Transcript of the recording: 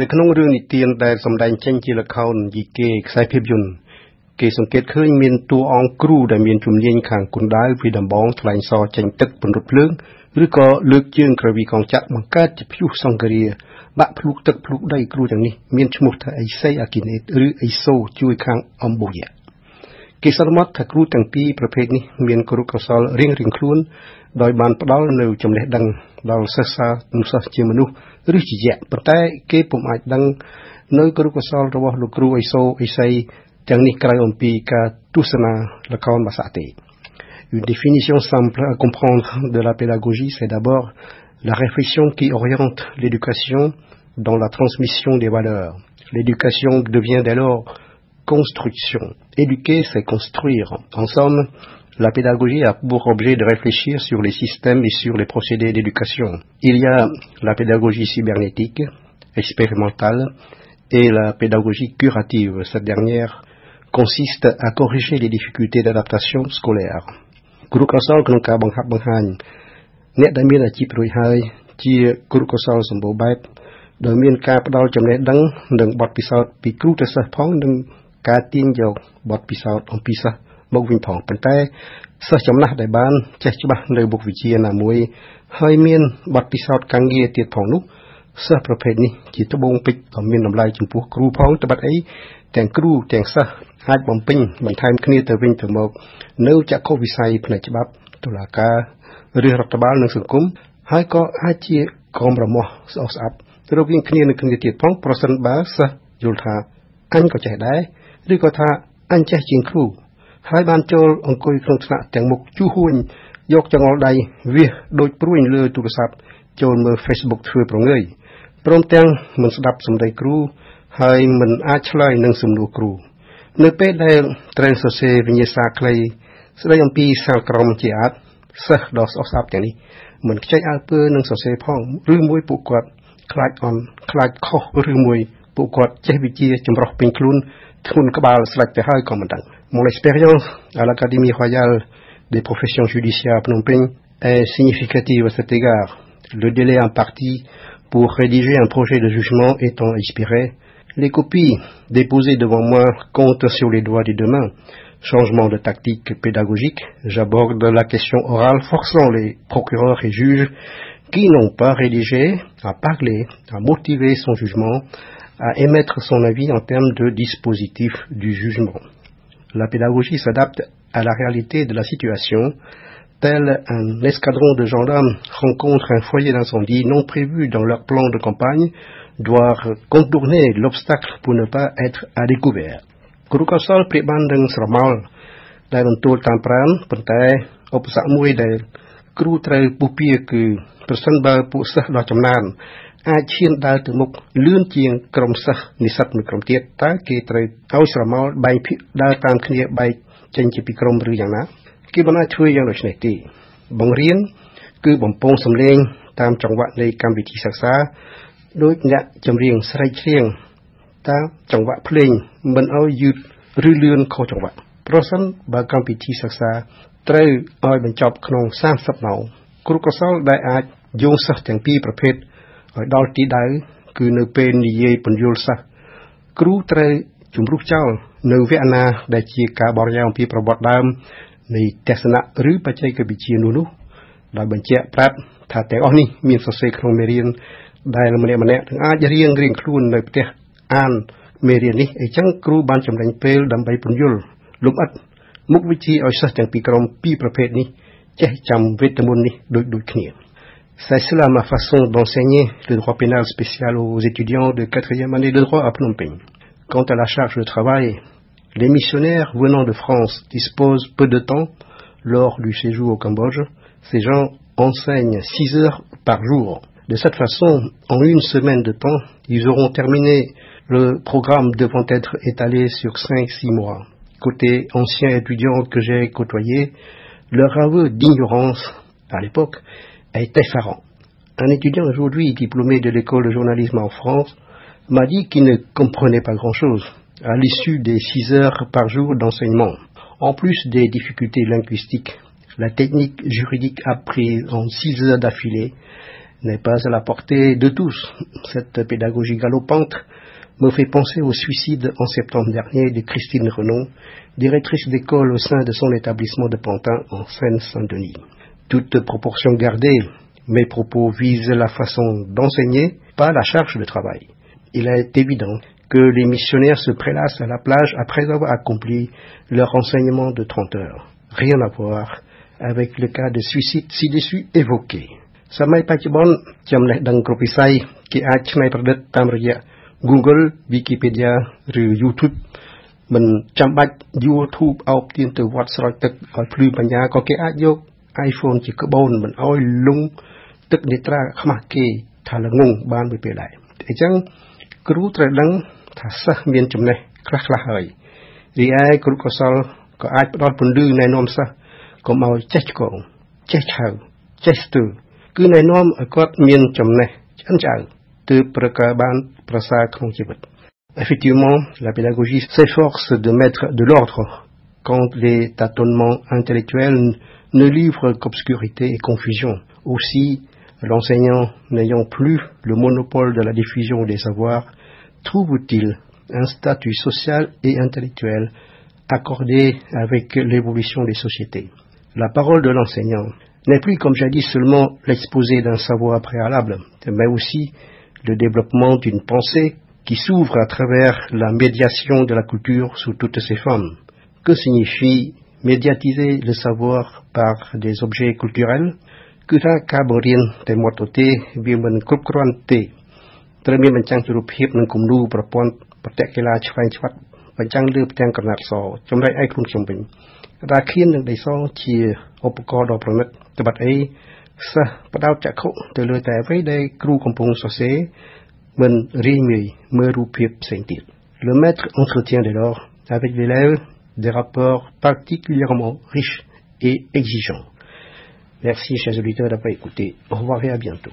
នៅក្នុងរឿងនិទានដែលសម្ដែងចេញជាល្ខោនយីគេខ្សែភាពយន្តគេសង្កេតឃើញមានតួអង្គគ្រូដែលមានជំនាញខាងគុនដាវពីដំបងថ្លែងសរចេញទឹកពន្លត់ភ្លើងឬក៏លើកជើងក្រវីកងចាក់បង្កើតជាព្យុះសង្ឃរាបាក់ភ្លុកទឹកភ្លុកដីគ្រូទាំងនេះមានឈ្មោះថាអេសីអាគីណេតឬអេសូជួយខាងអំបូយ៉ា គេសន្មត់ថាគ្រូទាំងពីរប្រភេទនេះមានគរុកោសលរៀងរៀងខ្លួនដោយបានផ្ដល់នៅចំណេះដឹងដល់សិស្សសានុសិស្សជាមនុស្សឬជាយៈប៉ុន្តែគេពុំអាចដឹងនៅគរុកោសលរបស់លោកគ្រូអេសូអេសីទាំងនេះក្រៅអំពីការទស្សនាល្ខោនភាសាទេ Une définition simple à comprendre de la pédagogie, c'est d'abord la réflexion qui oriente l'éducation dans la transmission des valeurs. L'éducation devient dès lors construction. Éduquer, c'est construire. En somme, la pédagogie a pour objet de réfléchir sur les systèmes et sur les procédés d'éducation. Il y a la pédagogie cybernétique, expérimentale, et la pédagogie curative. Cette dernière consiste à corriger les difficultés d'adaptation scolaire. គ្រូកោសលក្នុងការបង្ហាត់បង្ហាញអ្នកដែលមានអាជីពរួចហើយជាគ្រូកោសលសម្បូរបែបដោយមានការផ្ដល់ចំណេះដឹងនិងបទពិសោធន៍ពីគ្រូទៅសិស្សផងនិង ការទាញយកបទពិសោធន៍អំពីសិស្សមកវិញផងប៉ុន្តែសិស្សចំណាស់ដែលបានចេះច្បាស់នៅមុខវិជ្ជាណាមួយ ហើយមានបទពិសោធន៍ការងារទៀតផងនោះសិស្សប្រភេទនេះជាត្បូងពេជ្រដ៏មានតម្លៃចំពោះគ្រូផងត្បិតអីទាំងគ្រូទាំងសិស្សអាចបំពេញបន្ថែមគ្នាទៅវិញទៅមកនៅចក្ខុវិស័យផ្នែកច្បាប់តុលាការឬរដ្ឋបាលនិងសង្គមហើយក៏អាចជាកមរមាស់ស្អុះស្អាប់រវាងគ្នានឹងគ្នាទៀតផងប្រសិនបើសិស្សយល់ថាអញក៏ចេះដែរ ឬក៏ថាអញចេះជាងគ្រូហើយបានចូលអង្គុយក្នុងថ្នាក់ទាំងមុខជួហួញយកចង្អុលដៃវាសដូចព្រួយលើទូរស័ព្ទចូលមើល Facebook ធ្វើប្រងើយព្រមទាំងមិនស្ដាប់សម្ដីគ្រូហើយមិនអាចឆ្លើយនឹងសំណួរគ្រូនៅពេលដែលត្រូវសរសេរវិញ្ញាសាខ្លីស្ដីអំពីសាលក្រមជាអាចសិស្សដ៏ស្អប់ស្អាប់ទាំងនេះមិនខ្ចីអើពើនឹងសរសេរផងឬមួយពួកគាត់ខ្លាចអន់ខ្លាចខុសឬមួយពួកគាត់ចេះវិជាចម្រោះពេញខ្លួន ทุนกบาลสลักแต่ให้ก็มันดัง Mon expérience à l'Académie royale des professions judiciaires à Phnom Penh est significative à cet égard. Le délai imparti pour rédiger un projet de jugement étant expiré, les copies déposées devant moi comptent sur les doigts des deux mains. Changement de tactique pédagogique, j'aborde la question orale forçant les procureurs et juges qui n'ont pas rédigé à parler, à motiver son jugement, à émettre son avis en termes de dispositif du jugement. La pédagogie s'adapte à la réalité de la situation, tel un escadron de gendarmes rencontre un foyer d'incendie non prévu dans leur plan de campagne, doit contourner l'obstacle pour ne pas être à découvert. គ្រូកោសលប្រៀបបាននឹងស្រមោលដែលបន្ទួលតាមប្រានប៉ុន្តែឧបសគ្គមួយដែលគ្រូត្រូវពុះពៀគឺប្រសិនបើពួកសិស្សដ៏ចំណាន អាចឈានដើរទៅមុខលឿនជាងក្រុមសិស្សនិស្សិតមួយក្រុមទៀតតើគេត្រូវឲ្យស្រមោលបែកភាគដើរតាមគ្នាបែកចេញជាពីក្រុមឬយ៉ាងណាគេមិនអាចធ្វើយ៉ាងដូចនេះទេបង្រៀនគឺបំពងសម្លេងតាមចង្វាក់នៃកម្មវិធីសិក្សាដោយអ្នកចម្រៀងស្រែកច្រៀងតាមចង្វាក់ភ្លេងមិនឲ្យយឺតឬលឿនខុសចង្វាក់ប្រសិនបើកម្មវិធីសិក្សាត្រូវឲ្យបញ្ចប់ក្នុង30ម៉ោងគ្រូកសលដែលអាចយោងសិស្សទាំងពីរប្រភេទ ឲ្យដល់ទីដៅគឺនៅពេលនិយាយពន្យល់សិស្សគ្រូត្រូវជំរុះចោលនៅវគ្គណាដែលជាការបរិយាអំពីប្រវត្តិដើមនៃទស្សនៈឬបច្ចេកវិទ្យានោះនោះដោយបញ្ជាក់ប្រាប់ថាទាំងអស់នេះមានសរសេរក្នុងមេរៀនដែលម្នាក់ម្នាក់ទាំងអាចរៀងរៀងខ្លួននៅផ្ទះអានមេរៀននេះអញ្ចឹងគ្រូបានចំណេញពេលដើម្បីពន្យល់លំអិតមុខវិជ្ជាឲ្យសិស្សទាំងពីរក្រុមពីរប្រភេទនេះចេះចាំវេទមន្តនេះដូចដូចគ្នា C'est cela ma façon d'enseigner le droit pénal spécial aux étudiants de quatrième année de droit à Phnom Penh. Quant à la charge de travail, les missionnaires venant de France disposent peu de temps lors du séjour au Cambodge. Ces gens enseignent six heures par jour. De cette façon, en une semaine de temps, ils auront terminé le programme devant être étalé sur cinq, six mois côté anciens étudiants que j'ai côtoyés, leur aveu d'ignorance à l'époque est effarant. Un étudiant aujourd'hui diplômé de l'école de journalisme en France m'a dit qu'il ne comprenait pas grand-chose à l'issue des six heures par jour d'enseignement. En plus des difficultés linguistiques, la technique juridique apprise en six heures d'affilée n'est pas à la portée de tous. Cette pédagogie galopante me fait penser au suicide en septembre dernier de Christine Renon, directrice d'école au sein de son établissement de Pantin en Seine-Saint-Denis. Toute proportion gardée, mes propos visent la façon d'enseigner, pas la charge de travail. Il est évident que les missionnaires se prélassent à la plage après avoir accompli leur enseignement de 30 heures. Rien à voir avec le cas de suicide ci-dessus évoqué. សម័យបច្ចុប្បន្នចំណេះដឹងគ្រប់វិស័យគេអាចច្នៃប្រឌិតតាមរយៈ Google, Wikipedia ឬ YouTube មិនចាំបាច់ YouTube អោបទៀនទៅវត្តស្រោចទឹកឲ្យភ្លឺបញ្ញាក៏គេអាចយក iPhone ជាក្បូនមិនឲ្យលងទឹកនេត្រាខ្មាស់គេថាល្ងងបានមួយពេលដែរអញ្ចឹងគ្រូត្រូវដឹងថាសិស្សមានចំណេះខ្លះខ្លះហើយរីឯគ្រូកុសលក៏អាចផ្ដល់ពន្លឺណែនាំសិស្សកុំឲ្យចេះឆ្កងចេះឆៅចេះស្ទើគឺណែនាំឲ្យគាត់មានចំណេះឆ្អិនឆ្អៅទើបប្រកបានប្រសើរក្នុងជីវិត Effectivement, la pédagogie s'efforce de mettre de l'ordre quand les tâtonnements intellectuels ne livrent qu'obscurité et confusion. Aussi, l'enseignant n'ayant plus le monopole de la diffusion des savoirs, trouve-t-il un statut social et intellectuel accordé avec l'évolution des sociétés? La parole de l'enseignant n'est plus comme jadis seulement l'exposé d'un savoir préalable, mais aussi le développement d'une pensée qui s'ouvre à travers la médiation de la culture sous toutes ses formes. Que signifie médiatiser le savoir par des objets culturels គឺថាការបរៀនតែមាត់ទៅទេវាមិនគ្រប់គ្រាន់ទេត្រូវមានបញ្ចាំងរូបភាពនិងគំនូរប្រព័ន្ធប្រតិកីឡាឆ្វែងឆ្វាត់បញ្ចាំងលើផ្ទាំងក្រណាត់សចំណែកឯខ្លួនខ្ញុំវិញក្តារខៀននិងដីសជាឧបករណ៍ដ៏ប្រណិតត្បិតអីសិស្សផ្ដោតចក្ខុទៅលើតែអ្វីដែលគ្រូកំពុងសរសេរមិនរីងាយមើលរូបភាពផ្សេងទៀត Le maître entretient dès lors avec l'élève des rapports particulièrement riches et exigeants. Merci chers auditeurs d'avoir écouté. Au revoir et à bientôt.